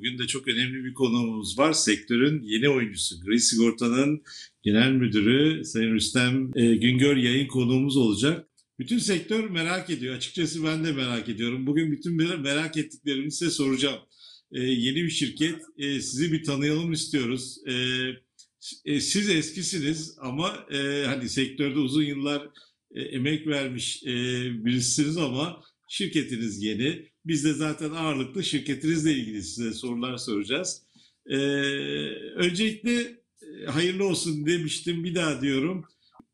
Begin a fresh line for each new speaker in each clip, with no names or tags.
Bugün de çok önemli bir konuğumuz var. Sektörün yeni oyuncusu. Gri Sigorta'nın genel müdürü Sayın Rüstem e, Güngör yayın konuğumuz olacak. Bütün sektör merak ediyor. Açıkçası ben de merak ediyorum. Bugün bütün merak ettiklerimi size soracağım. E, yeni bir şirket. E, sizi bir tanıyalım istiyoruz. E, e, siz eskisiniz ama e, hani sektörde uzun yıllar e, emek vermiş e, birisiniz ama şirketiniz yeni. Biz de zaten ağırlıklı şirketinizle ilgili size sorular soracağız. Ee, öncelikle e, hayırlı olsun demiştim bir daha diyorum.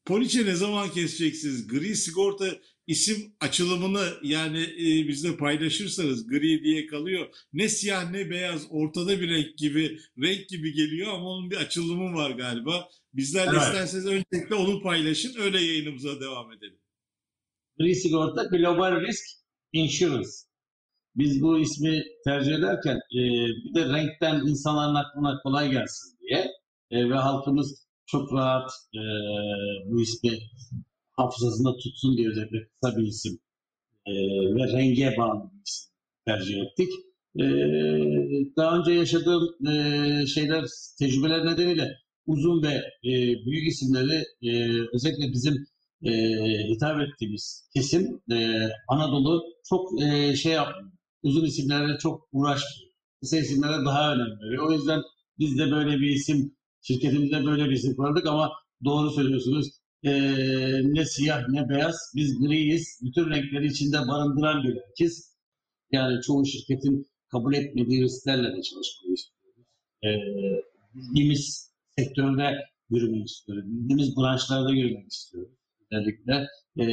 Poliçe ne zaman keseceksiniz? Gri sigorta isim açılımını yani e, bizle paylaşırsanız gri diye kalıyor. Ne siyah ne beyaz ortada bir renk gibi renk gibi geliyor ama onun bir açılımı var galiba. Bizlerle evet. isterseniz öncelikle onu paylaşın öyle yayınımıza devam edelim.
Gri sigorta global risk insurance. Biz bu ismi tercih ederken e, bir de renkten insanların aklına kolay gelsin diye e, ve halkımız çok rahat e, bu ismi hafızasında tutsun diye özellikle kısa bir isim e, ve renge bağlı bir isim tercih ettik. E, daha önce yaşadığım e, şeyler, tecrübeler nedeniyle uzun ve e, büyük isimleri e, özellikle bizim e, hitap ettiğimiz kesim e, Anadolu çok e, şey yapmıyor uzun isimlerle çok uğraşmıyor. Kısa isimlere daha önem veriyor. O yüzden biz de böyle bir isim, şirketimizde böyle bir isim koyduk ama doğru söylüyorsunuz. Ee, ne siyah ne beyaz. Biz griyiz. Bütün renkleri içinde barındıran bir renkiz. Yani çoğu şirketin kabul etmediği risklerle de çalışmayı istiyoruz. Ee, bildiğimiz sektörde yürümek istiyoruz. Bildiğimiz branşlarda yürümek istiyoruz. Özellikle e,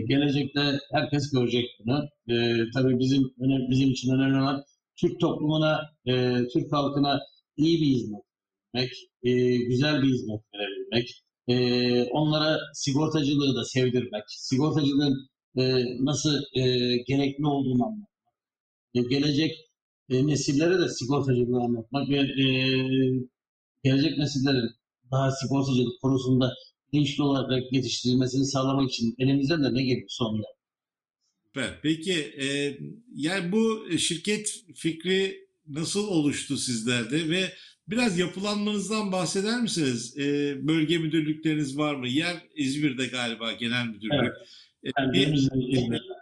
gelecekte herkes görecek bunu. E, tabii bizim bizim için önemli olan Türk toplumuna, e, Türk halkına iyi bir hizmet vermek, e, güzel bir hizmet verebilmek, e, onlara sigortacılığı da sevdirmek, sigortacılığın e, nasıl e, gerekli olduğunu anlatmak, e, gelecek e, nesillere de sigortacılığı anlatmak ve e, gelecek nesillerin daha sigortacılık konusunda bilinçli olarak yetiştirilmesini sağlamak için elimizden de ne geliyorsa onu
Süper. Peki e, yani bu şirket fikri nasıl oluştu sizlerde ve biraz yapılanmanızdan bahseder misiniz? E, bölge müdürlükleriniz var mı? Yer İzmir'de galiba genel müdürlük. Evet. Yani bir, İzmir'de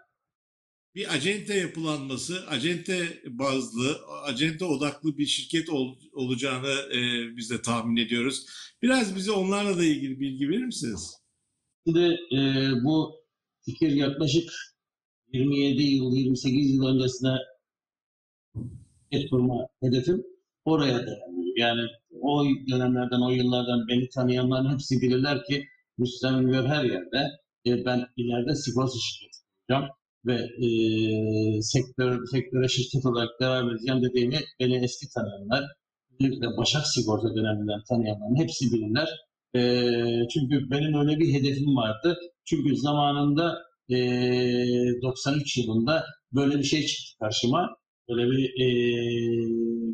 bir acente yapılanması, acente bazlı, acente odaklı bir şirket ol, olacağını e, biz de tahmin ediyoruz. Biraz bize onlarla da ilgili bilgi verir misiniz?
Şimdi e, bu fikir yaklaşık 27 yıl, 28 yıl öncesine et kurma hedefim oraya dayanıyor. Yani o dönemlerden, o yıllardan beni tanıyanların hepsi bilirler ki Rüstem her yerde e, ben ileride sigorta şirketi kuracağım ve e, sektör, sektöre şirket olarak devam edeceğim dediğimi beni eski tanıyanlar, özellikle Başak Sigorta döneminden tanıyanların hepsi bilirler. E, çünkü benim öyle bir hedefim vardı. Çünkü zamanında e, 93 yılında böyle bir şey çıktı karşıma. Böyle bir e,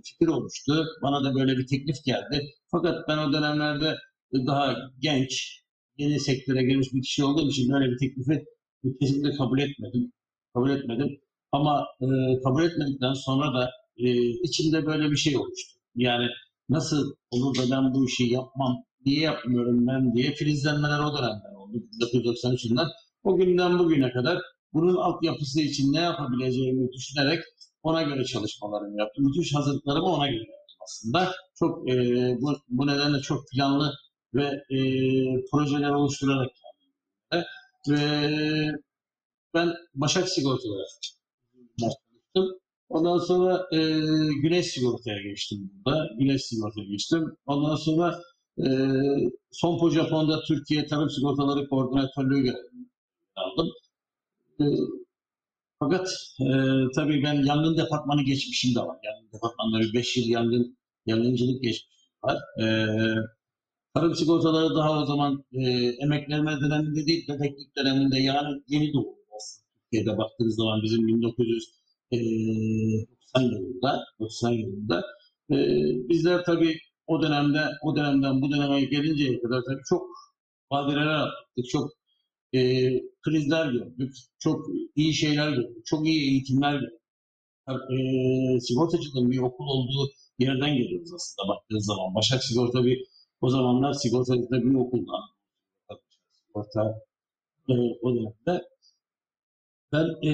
fikir oluştu. Bana da böyle bir teklif geldi. Fakat ben o dönemlerde daha genç, yeni sektöre girmiş bir kişi olduğum için böyle bir teklifi kesinlikle kabul etmedim kabul etmedim. Ama e, kabul etmedikten sonra da e, içimde böyle bir şey oluştu. Yani nasıl olur da ben bu işi yapmam, niye yapmıyorum ben diye filizlenmeler o dönemden oldu. 1993 yılından. O günden bugüne kadar bunun altyapısı için ne yapabileceğimi düşünerek ona göre çalışmalarımı yaptım. Bütün hazırlıklarımı ona göre yaptım aslında. Çok e, bu, bu nedenle çok planlı ve e, projeler oluşturarak yaptım. Ve ben Başak Sigorta'da başlamıştım. Ondan sonra e, Güneş Sigorta'ya geçtim burada. Güneş Sigorta'ya geçtim. Ondan sonra e, Sompo Japon'da Türkiye Tarım Sigortaları Koordinatörlüğü görevini aldım. E, fakat e, tabii ben yangın departmanı geçmişim de var. Yangın departmanları 5 yıl yangın yangıncılık geçmişim var. E, tarım sigortaları daha o zaman e, emeklenme döneminde değil, bebeklik döneminde yani yeni doğum Türkiye'de baktığınız zaman bizim 1990 yılında 90 yılında e, bizler tabii o dönemde o dönemden bu döneme gelinceye kadar tabii çok badireler attık, çok e, krizler gördük, çok iyi şeyler gördük, çok iyi eğitimler gördük. e, sigortacılığın bir okul olduğu yerden geliyoruz aslında baktığınız zaman. Başak Sigorta bir o zamanlar sigortacılıkta bir okuldan sigorta e, o dönemde ben e,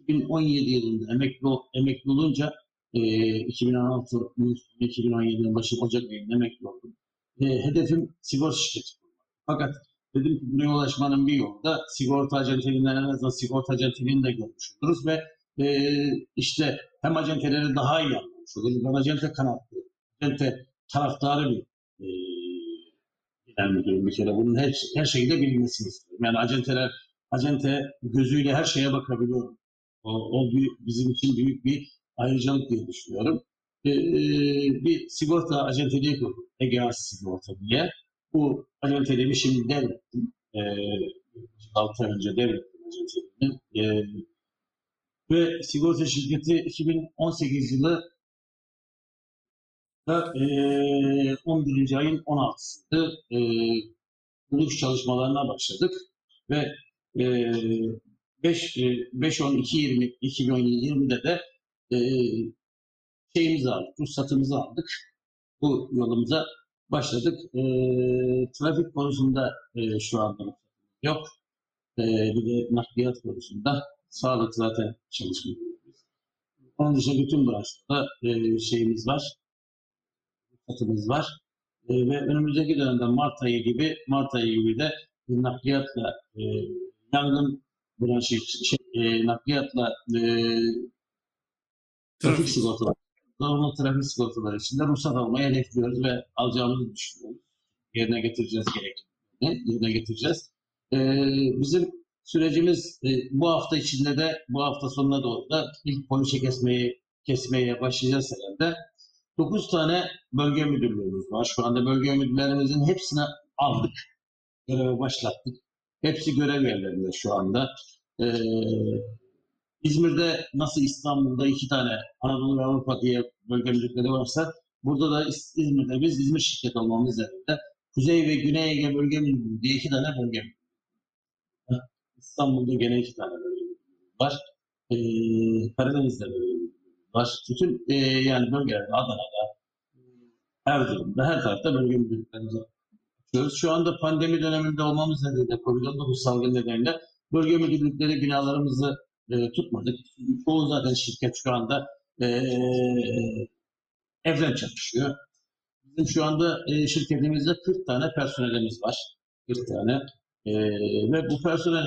2017 yılında emekli, emekli olunca e, 2016 2017'nin başı Ocak ayında emekli oldum. E, hedefim sigorta şirketi kurmak. Fakat dedim ki buraya ulaşmanın bir yolu da sigorta acenteliğinden en azından sigorta acenteliğini de görmüş oluruz ve e, işte hem acenteleri daha iyi anlamış oluruz. Ben acente kanatlı, acente taraftarı bir e, genel müdürüm bir kere. Bunun her, her şeyi de bilmesini istiyorum. Yani acenteler, acente gözüyle her şeye bakabiliyorum. O, o bizim için büyük bir ayrıcalık diye düşünüyorum. Ee, bir sigorta acenteliği kurduk. Egeas Sigorta diye. Bu acenteliğimi şimdi devrettim. Ee, 6 ay önce devrettim acenteliğimi. Ee, ve sigorta şirketi 2018 yılı da eee 11. ayın 16'sıydı. Eee kuruluş çalışmalarına başladık ve eee 5 eee, 5 10 20 2020'de de eee şeyimizi aldık, ruhsatımızı aldık. Bu yolumuza başladık. Eee, trafik konusunda eee, şu anda yok. Eee, bir de nakliyat konusunda sağlık zaten çalışmıyoruz. Onun dışında bütün branşlarda eee, şeyimiz var, ruhsatımız var. E, ve önümüzdeki dönemde Mart ayı gibi Mart ayı gibi de nakliyatla e, yangın branşı için- şey, e, nakliyatla e, trafik sigortaları normal trafik sigortaları için de ruhsat almayı hedefliyoruz ve alacağımızı düşünüyoruz. Yerine getireceğiz gerektiğini, yerine getireceğiz. E, bizim sürecimiz e, bu hafta içinde de bu hafta sonuna doğru da ilk poliçe kesmeyi kesmeye başlayacağız herhalde. 9 tane bölge müdürlüğümüz var. Şu anda bölge müdürlerimizin hepsini aldık. Göreve başlattık. Hepsi görev yerlerinde şu anda. Ee, İzmir'de nasıl İstanbul'da iki tane Anadolu ve Avrupa diye bölge varsa burada da İz- İzmir'de biz İzmir şirketi olmamız nedeniyle Kuzey ve Güney Ege bölge müdürlüğü diye iki tane bölge var. İstanbul'da gene iki tane bölge var. Ee, Karadeniz'de var. Bütün e, yani bölgelerde Adana'da, Erzurum'da her tarafta bölge müdürlüklerimizi açıyoruz. Şu anda pandemi döneminde olmamız nedeniyle COVID-19 salgın nedeniyle bölge müdürlükleri binalarımızı e, tutmadık. Çoğu zaten şirket şu anda e, evden çalışıyor. Bizim şu anda e, şirketimizde 40 tane personelimiz var. 40 tane. E, ve bu personel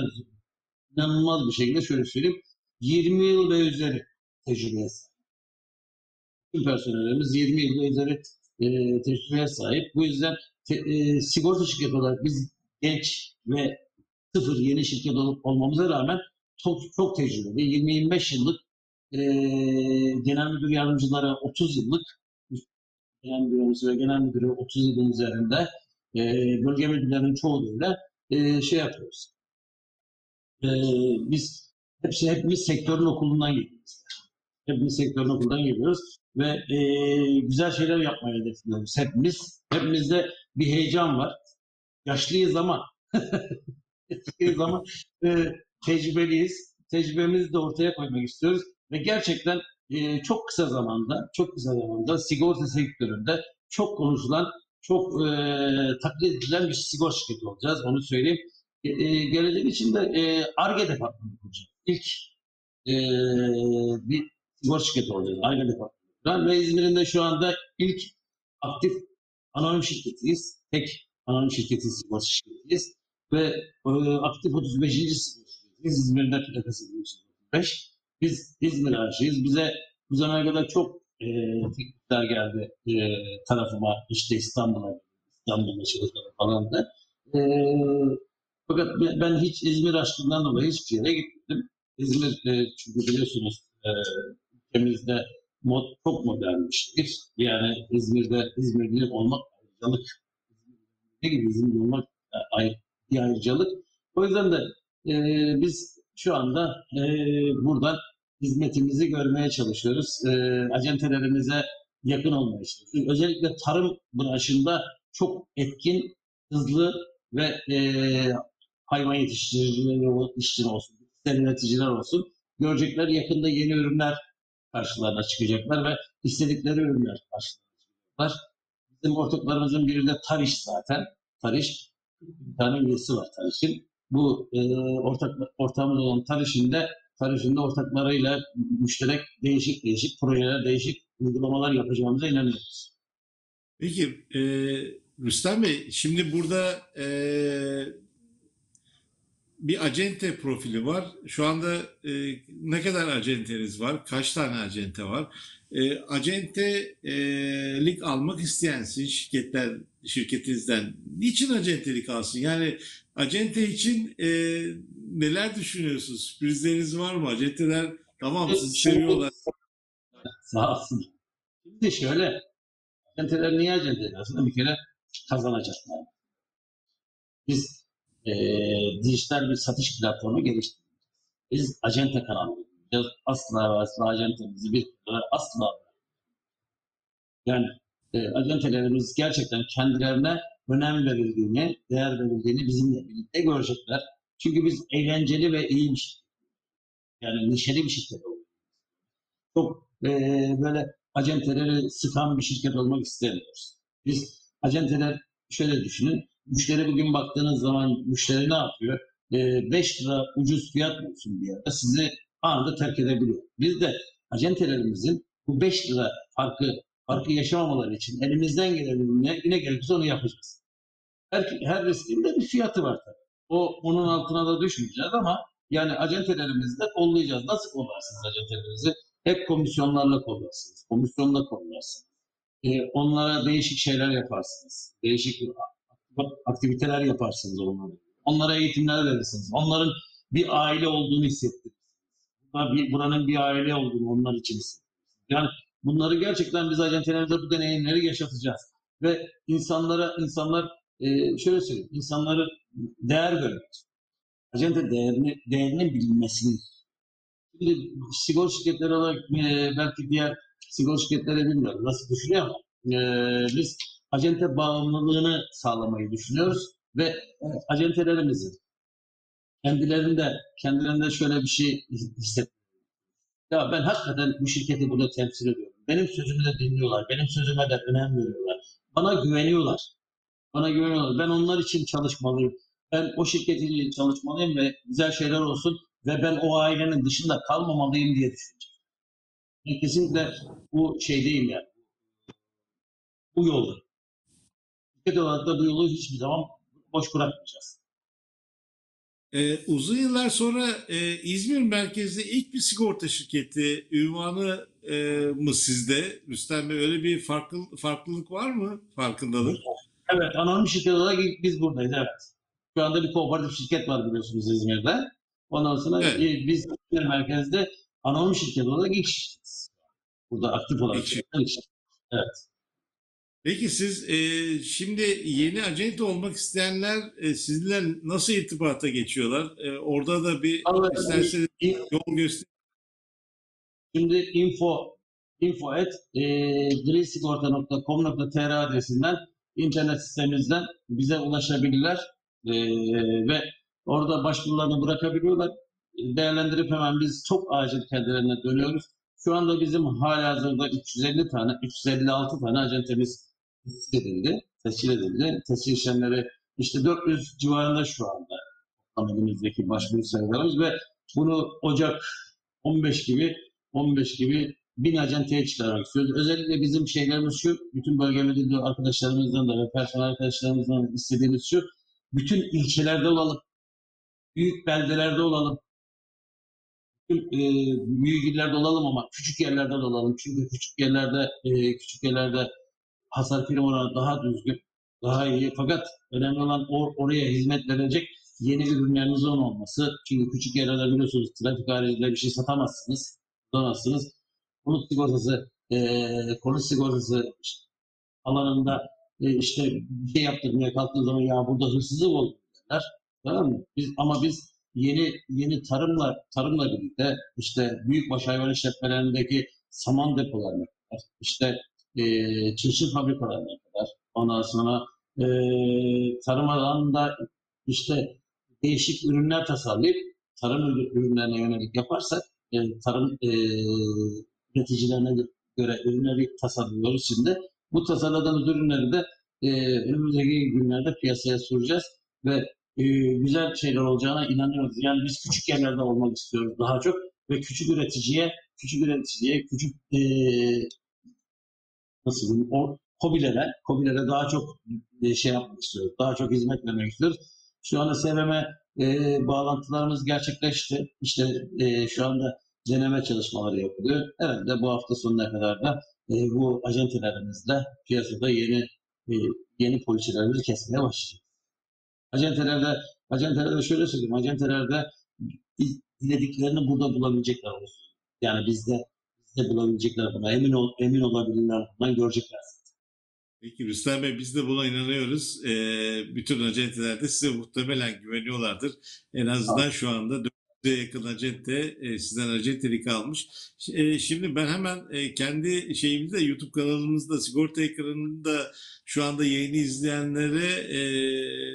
inanılmaz bir şekilde şöyle söyleyeyim 20 yıl ve üzeri tecrübeye. Tüm personelimiz 20 yıl ve üzeri e, tecrübeye sahip. Bu yüzden te- e, sigorta şirketi olarak biz genç ve sıfır yeni şirket olup olmamıza rağmen çok, çok tecrübeli. 20-25 yıllık e, genel müdür yardımcıları 30 yıllık genel müdürümüz ve genel müdürü 30 yılın üzerinde e, bölge müdürlerinin çoğuyla e, şey yapıyoruz. E, biz hepsi hepimiz sektörün okulundan geliyoruz. Hepimiz sektörün okulundan geliyoruz ve e, güzel şeyler yapmayı hedefliyoruz. Hepimiz, hepimizde bir heyecan var. Yaşlıyız ama yaşlıyız ama e, tecrübeliyiz. Tecrübemizi de ortaya koymak istiyoruz ve gerçekten e, çok kısa zamanda, çok kısa zamanda sigorta sektöründe çok konuşulan, çok e, taklit edilen bir sigorta şirketi olacağız. Onu söyleyeyim. E, e, gelecek için de e, ARGE departmanı kuracağız. İlk e, bir sigorta şirketi olacağız. ARGE departmanı. Ve İzmir'in de şu anda ilk aktif anonim şirketiyiz. Tek anonim şirketi sigorta şirketiyiz. Ve e, aktif 35. sigorta şirketiyiz. İzmir'de plakası 35. Biz İzmir aşığıyız. Bize bu zamana kadar çok e, teklifler geldi e, tarafıma. işte İstanbul'a, İstanbul'da çalışmalar falan da. E, fakat ben- ben hiç İzmir aşkından dolayı hiçbir yere gitmedim. İzmir e, çünkü biliyorsunuz e, ülkemizde mod, çok modern bir şehir. Yani İzmir'de İzmirli olmak ayrıcalık. Ne gibi İzmirli olmak e, ayrı, bir ayrıcalık. O yüzden de e, biz şu anda e, buradan hizmetimizi görmeye çalışıyoruz. E, acentelerimize yakın olmaya çalışıyoruz. Özellikle tarım branşında çok etkin, hızlı ve e, hayvan yetiştiricileri işçiler olsun, bitkisel üreticiler olsun görecekler yakında yeni ürünler karşılarına çıkacaklar ve istedikleri ürünler karşılarına çıkacaklar. Bizim ortaklarımızın biri de Tariş zaten. Tariş, bir tane üyesi var Tariş'in. Bu e, ortak ortağımız olan Tariş'in de Tariş'in de ortaklarıyla müşterek değişik değişik projeler, değişik uygulamalar yapacağımıza inanıyoruz.
Peki e, Rüstem Bey, şimdi burada e, bir acente profili var. Şu anda e, ne kadar acenteniz var? Kaç tane acente var? E, acentelik almak isteyen şirketler, şirketinizden niçin acentelik alsın? Yani acente için e, neler düşünüyorsunuz? Sürprizleriniz var mı? Acenteler tamam sizi seviyorlar.
Sağ olsun. Şimdi şöyle, acenteler niye acente ediyorsun? Bir kere kazanacaklar. Biz eee dijital bir satış platformu geliştirdik. Biz acente kanalı yapacağız. Asla ve asla acentemizi bir asla yani e, acentelerimiz gerçekten kendilerine önem verildiğini, değer verildiğini bizimle birlikte görecekler. Çünkü biz eğlenceli ve iyi bir şirket. Yani neşeli bir şirket olduk. Çok e, böyle acenteleri sıkan bir şirket olmak istemiyoruz. Biz acenteler şöyle düşünün. Müşteri bugün baktığınız zaman müşteri ne yapıyor? 5 lira ucuz fiyat bulsun bir yerde sizi anında terk edebiliyor. Biz de acentelerimizin bu 5 lira farkı farkı yaşamamaları için elimizden gelen ne, ne gerekirse onu yapacağız. Her, her riskin de bir fiyatı var tabii. O onun altına da düşmeyeceğiz ama yani acentelerimizi de kollayacağız. Nasıl kollarsınız acentelerinizi? Hep komisyonlarla kollarsınız. Komisyonla kollarsınız. Ee, onlara değişik şeyler yaparsınız. Değişik aktiviteler yaparsınız onlara. Onlara eğitimler verirsiniz. Onların bir aile olduğunu hissettirirsiniz. Buranın bir aile olduğunu onlar için hissettirirsiniz. Yani bunları gerçekten biz acentelerimizde bu deneyimleri yaşatacağız. Ve insanlara, insanlar e, şöyle söyleyeyim, insanları değer görmek. Acente değerini, değerinin bilinmesini. Şimdi sigorta şirketleri olarak e, belki diğer sigorta şirketleri bilmiyorum nasıl düşünüyor ama e, biz acente bağımlılığını sağlamayı düşünüyoruz ve acentelerimizin kendilerinde kendilerinde şöyle bir şey hisset. Ya ben hakikaten bu şirketi burada temsil ediyorum. Benim sözümü de dinliyorlar. Benim sözüme de önem veriyorlar. Bana güveniyorlar. Bana güveniyorlar. Ben onlar için çalışmalıyım. Ben o şirket için çalışmalıyım ve güzel şeyler olsun ve ben o ailenin dışında kalmamalıyım diye düşüneceğim. Yani kesinlikle bu şeydeyim yani. Bu yolda. Şirket olarak da bu yolu hiçbir zaman boş bırakmayacağız.
Ee, uzun yıllar sonra e, İzmir merkezli ilk bir sigorta şirketi ünvanı e, mı sizde? Rüstem Bey öyle bir farklı, farklılık var mı? Farkındalık.
Evet, anonim şirket olarak biz buradayız, evet. Şu anda bir kooperatif şirket var biliyorsunuz İzmir'de. Ondan sonra
Evet.
e, biz İzmir merkezde anonim şirket olarak ilk şirketiz. Burada aktif olarak.
İlk şirket.
şirket.
Peki siz e, şimdi yeni acente olmak isteyenler e, sizinle nasıl irtibata geçiyorlar? E, orada da bir
Vallahi
isterseniz
İ-
yol göster.
Şimdi info info et e, grisigorta.com.tr adresinden internet sitemizden bize ulaşabilirler E, ve orada başvurularını bırakabiliyorlar. E, Değerlendirip hemen biz çok acil kendilerine dönüyoruz. Şu anda bizim halihazırda 350 tane, 356 tane acentemiz tescil edildi. Tescil edildi. Tescil işlemleri işte 400 civarında şu anda elimizdeki başvuru sayılarımız ve bunu Ocak 15 gibi 15 gibi bin acenteye çıkarmak istiyoruz. Özellikle bizim şeylerimiz şu, bütün bölge müdürlüğü arkadaşlarımızdan da ve personel arkadaşlarımızdan da istediğimiz şu, bütün ilçelerde olalım, büyük beldelerde olalım, bütün e, büyük illerde olalım ama küçük yerlerde de olalım. Çünkü küçük yerlerde e, küçük yerlerde hasar prim oranı daha düzgün, daha iyi. Fakat önemli olan or- oraya hizmet verecek yeni ürünlerinizin olması. Çünkü küçük yerlerde biliyorsunuz trafik haricinde bir şey satamazsınız, tutamazsınız. Konut sigortası, e, konut sigortası alanında e, işte bir şey yaptırmaya kalktığı zaman ya burada hırsızlık oldu derler. Tamam mı? Biz, ama biz yeni yeni tarımla tarımla birlikte işte büyükbaş hayvan işletmelerindeki saman depolarına kadar, işte e, çeşit fabrikalarına kadar, ondan sonra e, tarım alanında işte değişik ürünler tasarlayıp tarım ürünlerine yönelik yaparsak e, tarım e, üreticilerine göre ürünleri tasarlıyoruz şimdi. Bu tasarladığımız ürünleri de e, önümüzdeki günlerde piyasaya süreceğiz ve e, güzel şeyler olacağına inanıyoruz. Yani biz küçük yerlerde olmak istiyoruz daha çok ve küçük üreticiye, küçük üreticiye, küçük e, nasıl diyeyim, o hobilere, hobilere daha çok e, şey yapmak istiyoruz. Daha çok hizmet vermek istiyoruz. Şu anda SVM e, bağlantılarımız gerçekleşti. İşte e, şu anda deneme çalışmaları yapılıyor. Herhalde bu hafta sonuna kadar da e, bu acentelerimizle piyasada yeni e, yeni poliçelerimizi kesmeye başlayacağız. Acentelerde, acentelerde şöyle söyleyeyim, acentelerde dilediklerini burada bulabilecekler olur. Yani bizde bizde bulabilecekler buna. Emin ol, emin olabilirler bundan görecekler.
Peki Rüstem Bey biz de buna inanıyoruz. Ee, bütün acenteler de size muhtemelen güveniyorlardır. En azından şu anda 400'e yakın acente e, sizden acentelik almış. E, şimdi ben hemen e, kendi şeyimizde YouTube kanalımızda sigorta ekranında şu anda yayını izleyenlere e,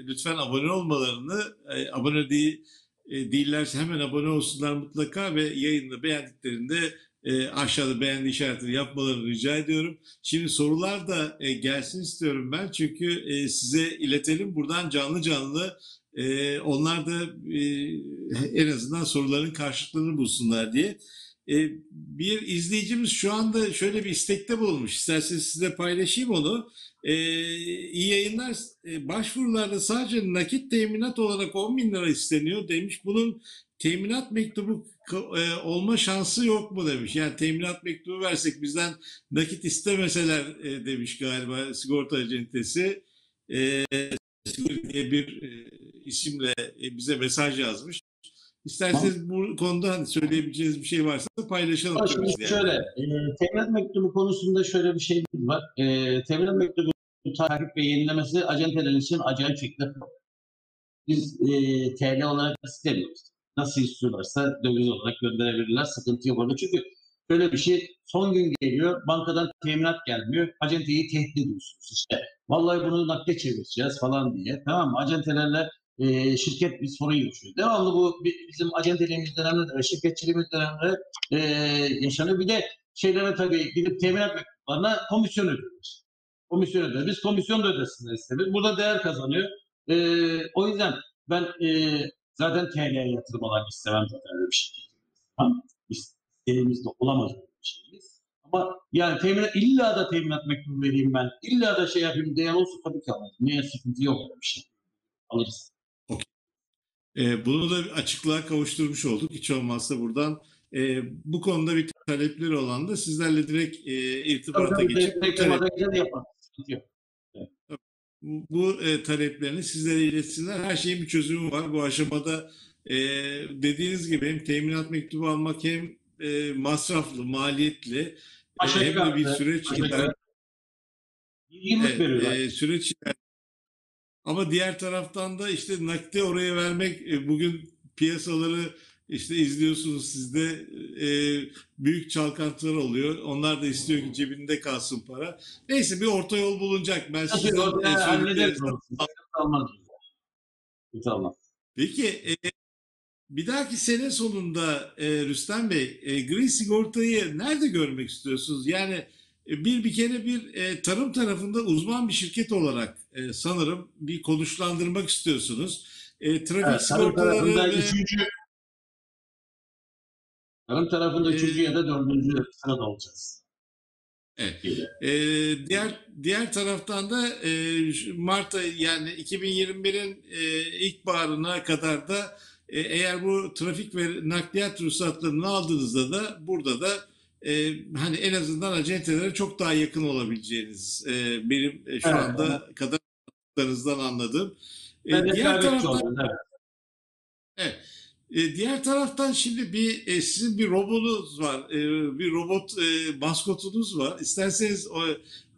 lütfen abone olmalarını e, abone değil, e, değillerse hemen abone olsunlar mutlaka ve yayını beğendiklerinde e, aşağıda beğendi işaretini yapmalarını rica ediyorum. Şimdi sorular da e, gelsin istiyorum ben çünkü e, size iletelim buradan canlı canlı e, onlar da e, en azından soruların karşılıklarını bulsunlar diye. E, bir izleyicimiz şu anda şöyle bir istekte bulunmuş. İsterseniz size paylaşayım onu. E, iyi yayınlar. E, başvurularda sadece nakit teminat olarak 10 bin lira isteniyor demiş. Bunun teminat mektubu e, olma şansı yok mu demiş. Yani teminat mektubu versek bizden nakit istemeseler e, demiş galiba sigorta acentesi. E, diye bir e, isimle e, bize mesaj yazmış. İsterseniz bu konuda hani söyleyebileceğiniz bir şey varsa paylaşalım.
Şimdi
yani.
şöyle, e, teminat mektubu konusunda şöyle bir şey var. E, teminat mektubu takip ve yenilemesi acentelerin için acayip şekilde biz e, TL olarak istemiyoruz. Nasıl istiyorlarsa döviz olarak gönderebilirler. Sıkıntı yok orada. Çünkü böyle bir şey son gün geliyor. Bankadan teminat gelmiyor. Acenteyi tehdit ediyorsunuz. İşte vallahi bunu nakde çevireceğiz falan diye. Tamam mı? Acentelerle e, şirket bir sorun yaşıyor. Devamlı bu bizim acenteliğimiz döneminde de şirketçiliğimiz döneminde e, yaşanıyor. Bir de şeylere tabii gidip teminat mektuplarına komisyon ödüyoruz. Komisyon ödüyor. Biz komisyon da ödesinler isteriz. Burada değer kazanıyor. E, o yüzden ben e, zaten TL'ye yatırım alan istemem zaten öyle bir şey. Tamam. İstediğimizde olamaz öyle bir şeyimiz. Ama yani teminat, illa da teminat mektubu vereyim ben. İlla da şey yapayım diyen olsa tabii ki alırım. Niye sıkıntı yok öyle bir şey. Alırız.
E, bunu da açıklığa kavuşturmuş olduk. Hiç olmazsa buradan e, bu konuda bir talepleri olan da sizlerle direkt e, irtibata
Tabii,
geçip
tabii, tabii, yaparız. Sıkıntı yok.
bu, bu, e, taleplerini sizlere iletsinler. Her şeyin bir çözümü var. Bu aşamada e, dediğiniz gibi hem teminat mektubu almak hem e, masraflı, maliyetli e,
Aşağı
hem de bir süreç iler- Evet, e, süreç iler- ama diğer taraftan da işte nakde oraya vermek e, bugün piyasaları işte izliyorsunuz siz de e, büyük çalkantılar oluyor. Onlar da istiyor ki cebinde kalsın para. Neyse bir orta yol bulunacak. Ben
orada
e,
hallederiz olmaz. Sıkıntı olmaz.
Peki e, bir dahaki sene sonunda e, Rüstem Bey e, gri sigortayı nerede görmek istiyorsunuz? Yani e, bir bir kere bir e, tarım tarafında uzman bir şirket olarak e, sanırım bir konuşlandırmak istiyorsunuz. E, trafik
Evet,
sigortaları ve
üçüncü tarım tarafında
Ee,
üçüncü ya da dördüncü sırada olacağız.
Evet.
Gibi.
e, diğer diğer taraftan da e, Mart yani 2021'in e, ilkbaharına kadar da e, eğer bu trafik ve nakliyat ruhsatlarını aldığınızda da burada da e, hani en azından acentelere çok daha yakın olabileceğiniz e, benim e, şu
Evet,
anda kadar anlattıklarınızdan anladığım. E, diğer taraftan.
Evet.
Evet. E, diğer taraftan şimdi bir e, sizin bir robotunuz var, e, bir robot e, maskotunuz var. İsterseniz o,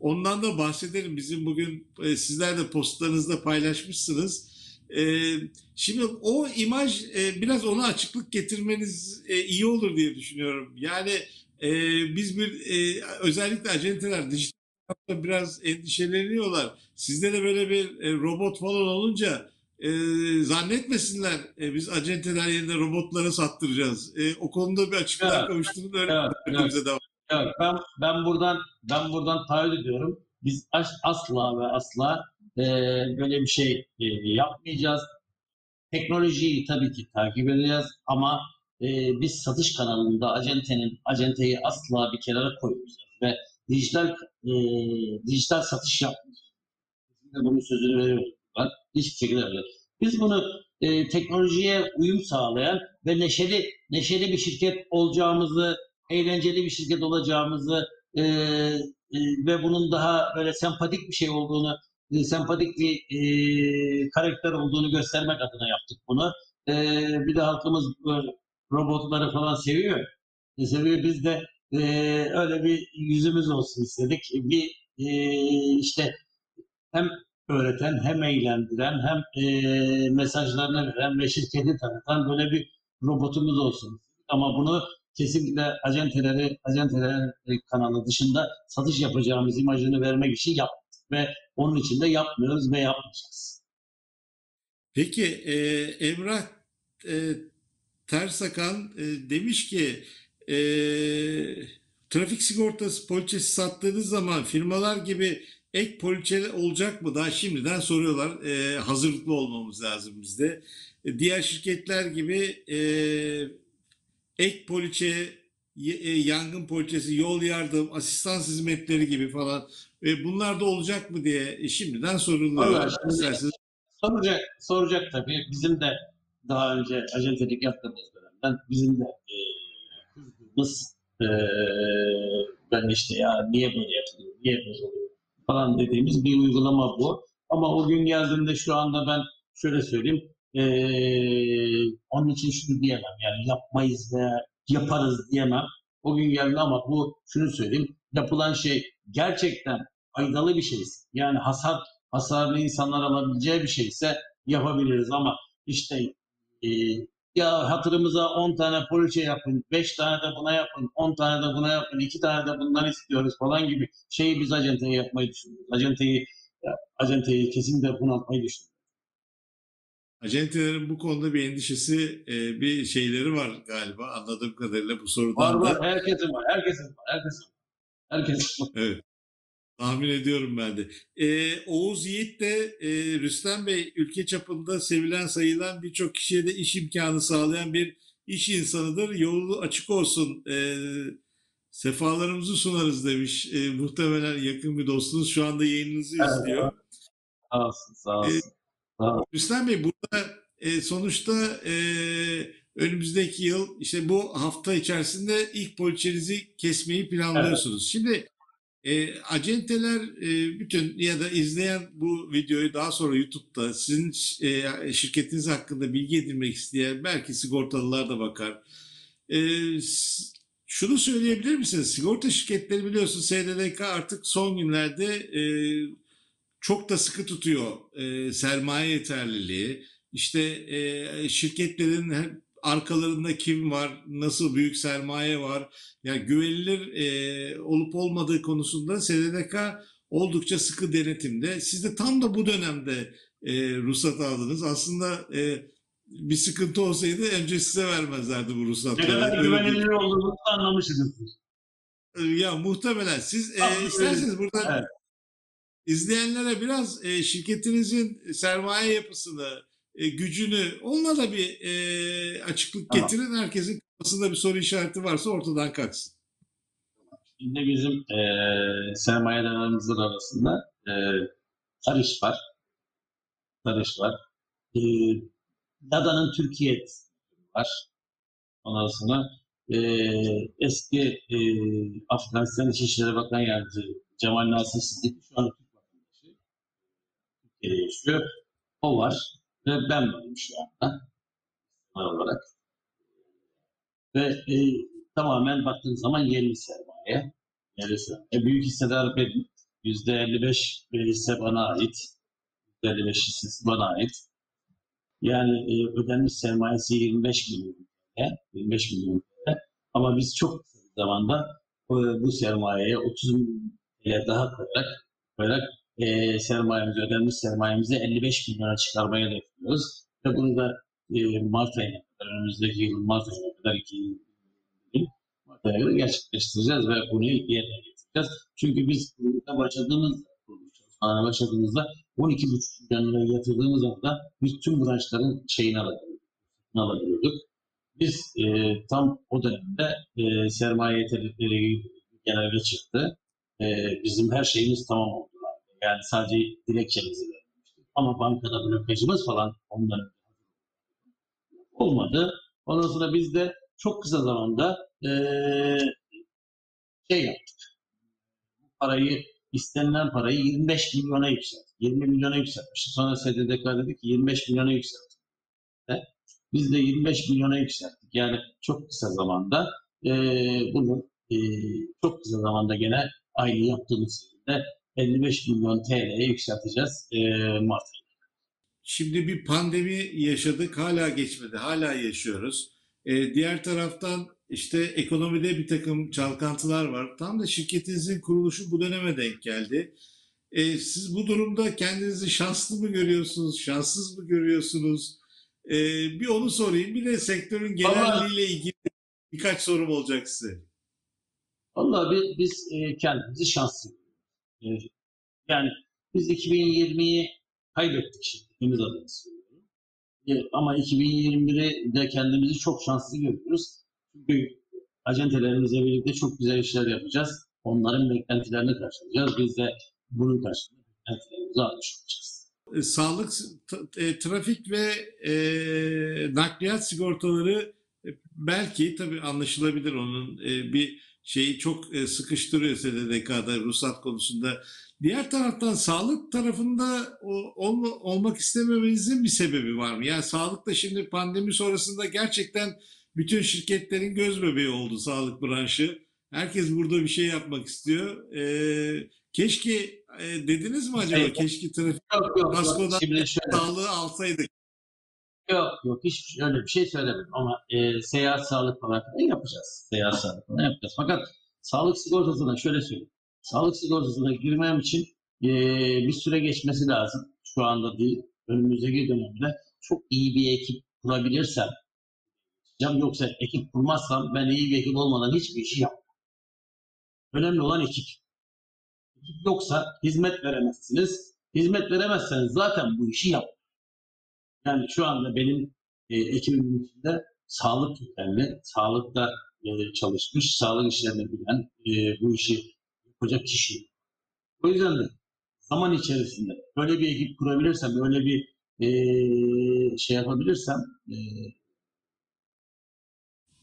ondan da bahsedelim. Bizim bugün e, sizler de postlarınızda paylaşmışsınız. E, şimdi o imaj e, biraz ona açıklık getirmeniz e, iyi olur diye düşünüyorum. Yani e, biz bir e, özellikle acenteler dijital biraz endişeleniyorlar. Sizde de böyle bir e, robot falan olunca e, zannetmesinler e, biz acenteler yerine robotlara sattıracağız. E, o konuda bir açıklığa
Evet.
kavuştuğunu da
Evet, evet.
devam.
Evet, ben ben buradan ben buradan taahhüt ediyorum. Biz as- asla ve asla e, böyle bir şey e, yapmayacağız. Teknolojiyi tabii ki takip edeceğiz ama e, biz satış kanalında acentenin acenteyi asla bir kenara koymayacağız ve dijital e, dijital satış yapmayacağız. De bunun sözünü veriyoruz. Hiçbir şekilde öyle. Biz bunu e, teknolojiye uyum sağlayan ve neşeli neşeli bir şirket olacağımızı eğlenceli bir şirket olacağımızı e, e, ve bunun daha böyle sempatik bir şey olduğunu, e, sempatik bir e, karakter olduğunu göstermek adına yaptık bunu. E, bir de halkımız böyle robotları falan seviyor. E, seviyor. Biz de e, öyle bir yüzümüz olsun istedik. Bir e, işte hem öğreten, hem eğlendiren, hem e, mesajlarını veren ve şirketi tanıtan böyle bir robotumuz olsun. Ama bunu kesinlikle acenteleri, acenteler kanalı dışında satış yapacağımız imajını vermek için yaptık ve onun için de yapmıyoruz ve yapmayacağız.
Peki e, Emrah e, Tersakan e, demiş ki e, trafik sigortası poliçesi sattığınız zaman firmalar gibi ek poliçe olacak mı? Daha şimdiden soruyorlar. E, hazırlıklı olmamız lazım bizde. E, diğer şirketler gibi e, ek poliçe, e, yangın poliçesi, yol yardım, asistan hizmetleri gibi falan e, bunlar da olacak mı diye e, şimdiden soruluyor. İsterseniz
Soracak, soracak tabii. Bizim de daha önce acentelik yaptığımız dönemden bizim de e, kızdığımız e, ben işte ya niye böyle yapılıyor, niye böyle oluyor falan dediğimiz bir uygulama bu. Ama o gün geldiğinde şu anda ben şöyle söyleyeyim. e, onun için şunu diyemem. Yani yapmayız veya yaparız diyemem. O gün geldi ama bu şunu söyleyeyim. Yapılan şey gerçekten faydalı bir şeyse yani hasar hasarlı insanlar alabileceği bir şeyse yapabiliriz ama işte e, ya hatırımıza 10 tane poliçe yapın, 5 tane de buna yapın, 10 tane de buna yapın, 2 tane de bundan istiyoruz falan gibi şeyi biz acenteye yapmayı düşünüyoruz. Acenteyi acenteyi kesinlikle bunaltmayı düşünüyoruz.
Acentelerin bu konuda bir endişesi, e, bir şeyleri var galiba anladığım kadarıyla bu
Var
sorudan
var,
da.
herkesin var, herkesin var, herkesin var. Herkesin var.
Evet. Tahmin ediyorum ben de. E, Oğuz Yiğit de e, Rüstem Bey ülke çapında sevilen sayılan birçok kişiye de iş imkanı sağlayan bir iş insanıdır. Yolu açık olsun. E, sefalarımızı sunarız demiş. E, muhtemelen yakın bir dostunuz şu anda yayınınızı
Evet.
izliyor.
Sağ olsun, sağ olsun. Sağ olsun.
Rüstem Bey burada e, sonuçta e, önümüzdeki yıl işte bu hafta içerisinde ilk poliçenizi kesmeyi planlıyorsunuz. Şimdi e, acenteler e, bütün ya da izleyen bu videoyu daha sonra YouTube'da sizin e, şirketiniz hakkında bilgi edinmek isteyen belki sigortalılar da bakar. E, şunu söyleyebilir misiniz? Sigorta şirketleri biliyorsunuz SDDK artık son günlerde e, çok da sıkı tutuyor e, sermaye yeterliliği. İşte e, şirketlerin arkalarında kim var, nasıl büyük sermaye var, yani güvenilir e, olup olmadığı konusunda SDDK oldukça sıkı denetimde. Siz de tam da bu dönemde e, ruhsat aldınız. Aslında e, bir sıkıntı olsaydı önce size vermezlerdi bu
Ne
ruhsatları.
kadar
Öyle bir-
güvenilir olduğumuzu anlamışsınızdır.
ya muhtemelen siz e, isterseniz burada
Evet.
izleyenlere biraz e, şirketinizin sermaye yapısını, e, gücünü onunla da bir e, açıklık
Tamam.
getirin. Herkesin kafasında bir soru işareti varsa ortadan kalksın.
Şimdi bizim eee sermayedarlarımızın arasında eee Sarış var. Sarış var. Eee Dada'nın Türkiye var. Ondan sonra eee, eski eee Afganistan İçişleri Bakan Yardımcısı Cemal Nasır Sıddık şu an Türk vatandaşı. Türkiye'de yaşıyor. O var. Ve ben varım şu anda. olarak. Ve eee, tamamen baktığın zaman yerli sermaye. Yerli sermaye. Büyük hissedar benim. %55 bir hisse bana ait. %55 hissesi bana ait. Yani e, ödenmiş sermayesi 25 milyon TL. 25 milyon TL. Ama biz çok zamanda e, bu sermayeye 30 milyon TL daha koyarak, koyarak e, sermayemizi, ödenmiş sermayemizi 55 milyona çıkarmayı hedefliyoruz. Ve bunu da e, Mart ayına kadar, önümüzdeki yılın Mart ayına kadar 2020 Mart ayına kadar gerçekleştireceğiz ve bunu yerine getireceğiz. Çünkü biz kuruluşa başladığımız çalışmalara başladığımızda 12,5 milyon lira yatırdığımız anda biz tüm branşların şeyini alabiliyorduk. alabiliyorduk. Biz e, tam o dönemde e, sermaye yeterlilikleri genelde çıktı. E, bizim her şeyimiz tamam oldu. Yani sadece dilekçemizi vermiştik. Ama bankada blokajımız falan önce olmadı. Ondan sonra biz de çok kısa zamanda e, şey yaptık. Parayı istenilen parayı 25 milyona yükselttik. 20 milyona yükseltmiştik. Sonra SDDK dedi ki 25 milyona yükselttik. Ve Biz de 25 milyona yükselttik. Yani çok kısa zamanda e, bunu e, çok kısa zamanda gene aynı yaptığımız şekilde 55 milyon TL'ye yükselteceğiz e, Mart ayında.
Şimdi bir pandemi yaşadık, hala geçmedi, hala yaşıyoruz. Ee, diğer taraftan işte ekonomide bir takım çalkantılar var. Tam da şirketinizin kuruluşu bu döneme denk geldi. Ee, siz bu durumda kendinizi şanslı mı görüyorsunuz, şanssız mı görüyorsunuz? Ee, bir onu sorayım. Bir de sektörün genelliğiyle ilgili birkaç sorum olacak size.
Vallahi biz, biz e, kendimizi şanslı. E, yani biz 2020'yi kaybettik şimdi. Temiz adını söylüyorum. E, ama 2021'i de kendimizi çok şanslı görüyoruz. Çünkü acentelerimizle birlikte çok güzel işler yapacağız. Onların beklentilerini karşılayacağız. Biz de bunun karşılığında beklentilerimizi almış olacağız.
E, Sağlık, e, trafik ve e, nakliyat sigortaları belki tabii anlaşılabilir onun e, bir şeyi çok e, sıkıştırıyor SDDK'da ruhsat konusunda. Diğer taraftan sağlık tarafında o, olma- olmak istememenizin bir sebebi var mı? Yani sağlıkta şimdi pandemi sonrasında gerçekten bütün şirketlerin göz bebeği oldu sağlık branşı. Herkes burada bir şey yapmak istiyor. E, keşke e, dediniz mi acaba?
Evet.
Keşke trafik
Yok yok. Şöyle.
sağlığı alsaydık.
Yok yok hiç öyle bir şey söylemedim ama e, seyahat sağlık falan yapacağız. Seyahat sağlık falan yapacağız. Fakat sağlık sigortasına şöyle söyleyeyim. Sağlık sigortasına girmem için e, bir süre geçmesi lazım. Şu anda değil. Önümüzdeki dönemde çok iyi bir ekip kurabilirsem yapacağım. Yoksa ekip kurmazsam ben iyi bir ekip olmadan hiçbir işi yapmam. Önemli olan ekip. Ekip yoksa hizmet veremezsiniz. Hizmet veremezseniz zaten bu işi yap. Yani şu anda benim e, ekibimin içinde sağlık kökenli, sağlıkta e, çalışmış, sağlık işlerini bilen, e, bu işi yapacak kişi. O yüzden de zaman içerisinde böyle bir ekip kurabilirsem, böyle bir e, şey yapabilirsem, e,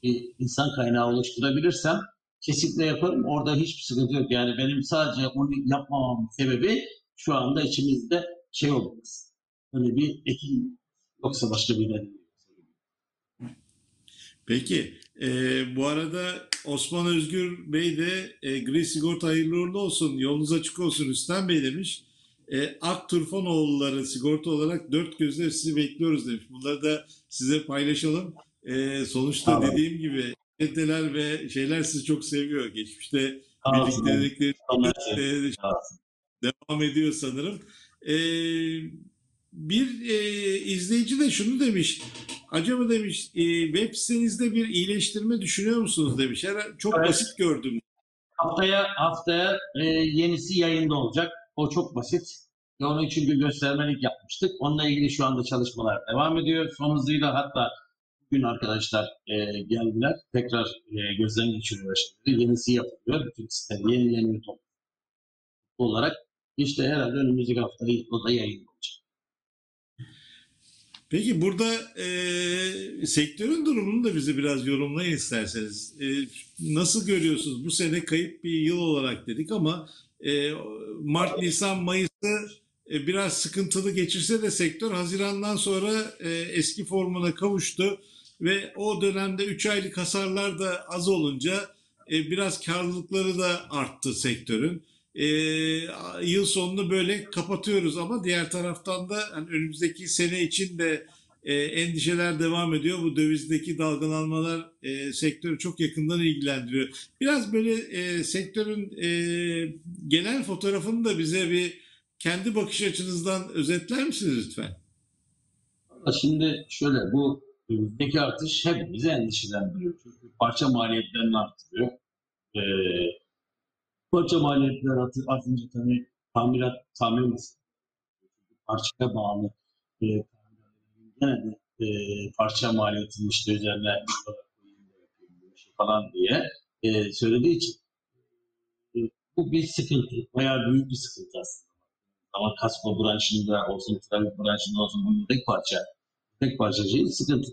bir insan kaynağı oluşturabilirsem kesinlikle yaparım. Orada hiçbir sıkıntı yok. Yani benim sadece onu yapmamamın sebebi şu anda içimizde şey olması. Böyle bir ekip Yoksa başka bir neden yok.
Peki. e, bu arada Osman Özgür Bey de e, gri sigorta hayırlı uğurlu olsun. Yolunuz açık olsun Rüstem Bey demiş. E, Akturfanoğulları sigorta olarak dört gözle sizi bekliyoruz demiş. Bunları da size paylaşalım. E, sonuçta
Tamam.
dediğim gibi çeteler ve şeyler sizi çok seviyor. Geçmişte
olsun.
birliktelikleri
olsun.
e, devam ediyor sanırım. Ee, bir e, izleyici de şunu demiş. Acaba demiş e, web sitenizde bir iyileştirme düşünüyor musunuz demiş. Her, çok
Evet.
basit gördüm.
Haftaya haftaya e, yenisi yayında olacak. O çok basit. Onu çünkü göstermelik yapmıştık. Onunla ilgili şu anda çalışmalar devam ediyor. Son hızıyla hatta bugün arkadaşlar e, geldiler. Tekrar e, gözden geçiriyorlar şimdi. Yenisi yapılıyor. Bütün site yenileniyor olarak. İşte herhalde önümüzdeki hafta o da yayında.
Peki burada e, sektörün durumunu da bize biraz yorumlayın isterseniz. E, nasıl görüyorsunuz? Bu sene kayıp bir yıl olarak dedik ama e, Mart, Nisan, Mayıs'ı e, biraz sıkıntılı geçirse de sektör Haziran'dan sonra e, eski formuna kavuştu ve o dönemde 3 aylık hasarlar da az olunca e, biraz karlılıkları da arttı sektörün. E, yıl sonunu böyle kapatıyoruz ama diğer taraftan da hani önümüzdeki sene için de e, endişeler devam ediyor. Bu dövizdeki dalgalanmalar e, sektörü çok yakından ilgilendiriyor. Biraz böyle e, sektörün e, genel fotoğrafını da bize bir kendi bakış açınızdan özetler misiniz lütfen?
Şimdi şöyle bu üründeki artış hepimizi endişelendiriyor. Çünkü parça maliyetlerini arttırıyor. Ee, parça maliyetleri artı- artınca tabii tamirat, tamir parçaya bağlı e, gene de e, parça maliyetinin işte üzerine falan diye e, söylediği için e, bu bir sıkıntı. Bayağı büyük bir sıkıntı aslında. Ama kasko branşında olsun, trafik branşında olsun bu tek parça tek parça şey sıkıntı.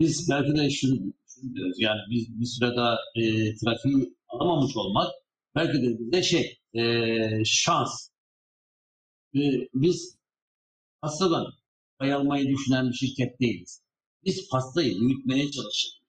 Biz belki de şunu, şunu diyoruz yani biz bir süre daha e, trafiği alamamış olmak belki de bize şey e, şans. E, biz hastadan pay almayı düşünen bir şirket değiliz. Biz pastayı büyütmeye çalışıyoruz.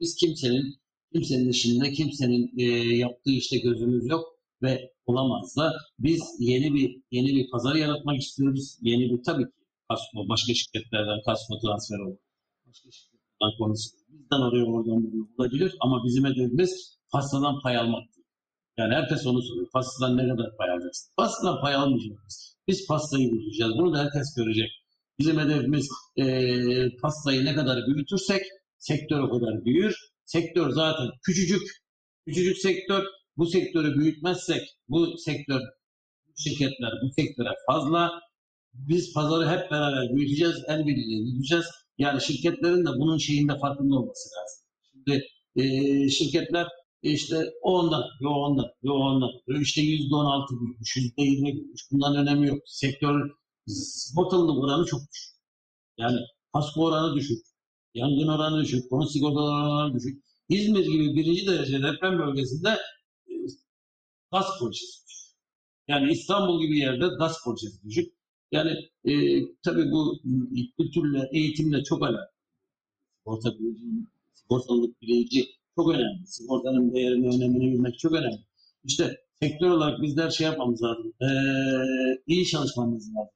Biz kimsenin kimsenin işinde kimsenin e, yaptığı işte gözümüz yok ve olamaz da biz yeni bir yeni bir pazar yaratmak istiyoruz. Yeni bir tabii ki Kasmo, başka şirketlerden Kasmo transfer olur. Başka şirketlerden konusu. Bizden oraya oradan buraya olabilir ama bizim hedefimiz pastadan pay almak. Yani herkes onu soruyor. Pastadan ne kadar pay alacaksın? Pastadan pay almayacağız. Biz pastayı büyüteceğiz. Bunu da herkes görecek. Bizim hedefimiz eee pastayı ne kadar büyütürsek sektör o kadar büyür. Sektör zaten küçücük. Küçücük sektör. Bu sektörü büyütmezsek bu sektör, şirketler bu sektöre fazla. Biz pazarı hep beraber büyüteceğiz. El birliğiyle büyüteceğiz. Yani şirketlerin de bunun şeyinde farkında olması lazım. Şimdi eee, şirketler işte o ondan, yo ondan, yo ondan. İşte yüzde on altı büyümüş, yüzde yirmi büyümüş. Bundan önemi yok. Sektör sigortalılık oranı çok düşük. Yani kasko oranı düşük. Yangın oranı düşük. Konut sigortaları oranı düşük. İzmir gibi birinci derece deprem bölgesinde e, gaz projesi düşük. Yani İstanbul gibi yerde gaz projesi düşük. Yani e, tabii bu kültürle, eğitimle çok alakalı. Sigorta bilinci, sigortalılık bilinci çok önemli. Sigortanın değerini, önemini bilmek çok önemli. İşte sektör olarak bizler şey yapmamız lazım. Ee, iyi çalışmamız lazım.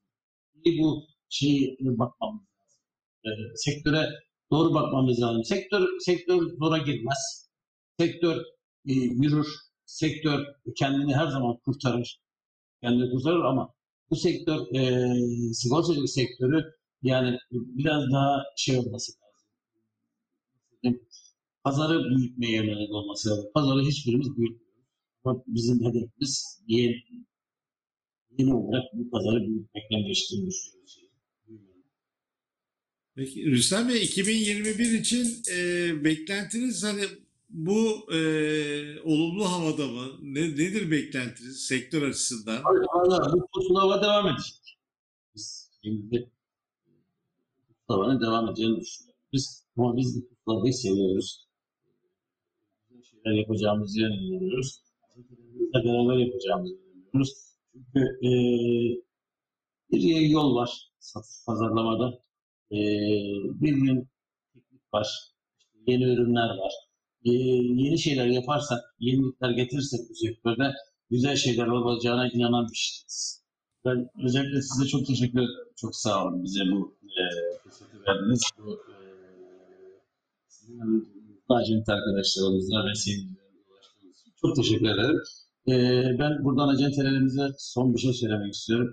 İyi bu şeyi bakmamız lazım. Ee, sektöre doğru bakmamız lazım. Sektör sektör zora girmez. Sektör e, yürür. Sektör kendini her zaman kurtarır. Kendini kurtarır ama bu sektör e, sigortacılık sektörü yani biraz daha şey olması lazım. Pazarı büyütmeye yönelik olması lazım. Pazarı hiçbirimiz büyütmüyoruz. Ama bizim hedefimiz yeni, yeni olarak bu pazarı büyütmekten geçtiğini düşünüyoruz.
Peki Rüstem Bey 2021 için e, beklentiniz hani bu e, olumlu havada mı? Ne, nedir beklentiniz sektör açısından?
Valla bu pusulava devam edecek. Biz şimdi pusulavanın devam edeceğini düşünüyoruz. Biz, ama biz bu pusulavayı seviyoruz. Güzel şeyler yapacağımızı inanıyoruz. Bizle beraber yapacağımızı inanıyoruz. Çünkü e, bir yol var satış pazarlamada. E, bir gün teknik var. Yeni ürünler var. E, yeni şeyler yaparsak, yenilikler getirirsek bu sektörde güzel şeyler olacağına inanan bir kişiyiz. Ben özellikle size çok teşekkür ederim. Çok sağ olun bize bu e, fırsatı verdiniz. Bu e, sizin acent arkadaşlarımızla ve seyircilerimize çok teşekkür ederim. E, ben buradan acentelerimize son bir şey söylemek istiyorum.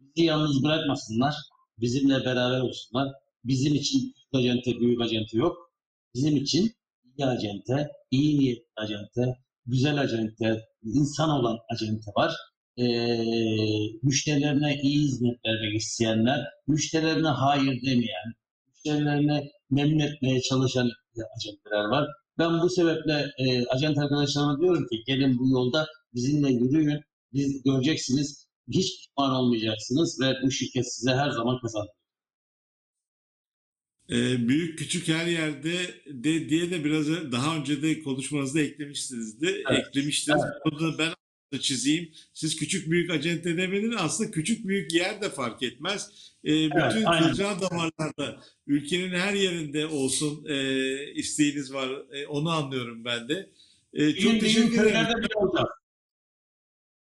Bizi yalnız bırakmasınlar. Bizimle beraber olsunlar. Bizim için küçük acente, büyük acente yok. Bizim için iyi acente, iyi niyetli acente, güzel acente, insan olan acente var. Ee, müşterilerine iyi hizmet vermek isteyenler, müşterilerine hayır demeyen, müşterilerine memnun etmeye çalışan acenteler var. Ben bu sebeple e, acent arkadaşlarıma diyorum ki gelin bu yolda bizimle yürüyün. Biz göreceksiniz hiç pişman olmayacaksınız ve bu şirket size her zaman kazanır.
E, büyük küçük her yerde de diye de biraz daha önce de konuşmanızda eklemiştiniz de
Evet,
eklemiştiniz. Bunu da ben çizeyim. Siz küçük büyük acente demediniz. Aslında küçük büyük yer de fark etmez. E, bütün
aynen.
kılcal damarlarda ülkenin her yerinde olsun e, isteğiniz var. E, onu anlıyorum ben de. E, çok
gün
teşekkür ederim.
köylerde bile olacağız.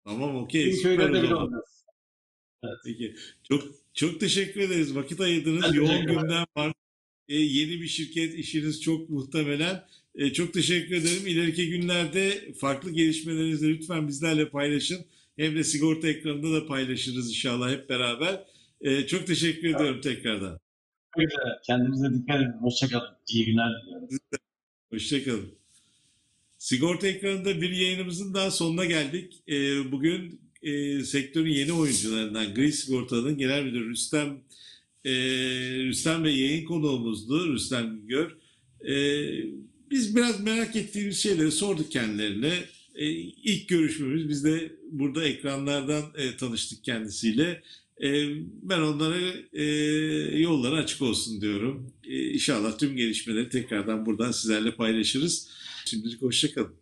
Tamam okey
köylerde bile. Evet.
Peki. Çok çok teşekkür ederiz. Vakit ayırdınız.
Ben
Yoğun gündem var. E, yeni bir şirket işiniz çok muhtemelen. E, çok teşekkür ederim. İleriki günlerde farklı gelişmelerinizi lütfen bizlerle paylaşın. hem de sigorta ekranında da paylaşırız inşallah hep beraber. E, çok teşekkür ediyorum tekrardan.
Kendinize dikkat edin. Hoşçakalın. İyi günler diliyorum.
Hoşçakalın. Sigorta ekranında bir yayınımızın daha sonuna geldik. Ee, bugün e, sektörün yeni oyuncularından Gri Sigorta'nın genel müdürü Rüstem e, Rüstem Bey yayın konuğumuzdu. Rüstem Güngör. E, biz biraz merak ettiğimiz şeyleri sorduk kendilerine. E, ilk görüşmemiz biz de burada ekranlardan e, tanıştık kendisiyle. E, ben onlara e, yolları açık olsun diyorum. E, inşallah tüm gelişmeleri tekrardan buradan sizlerle paylaşırız. Şimdilik hoşçakalın.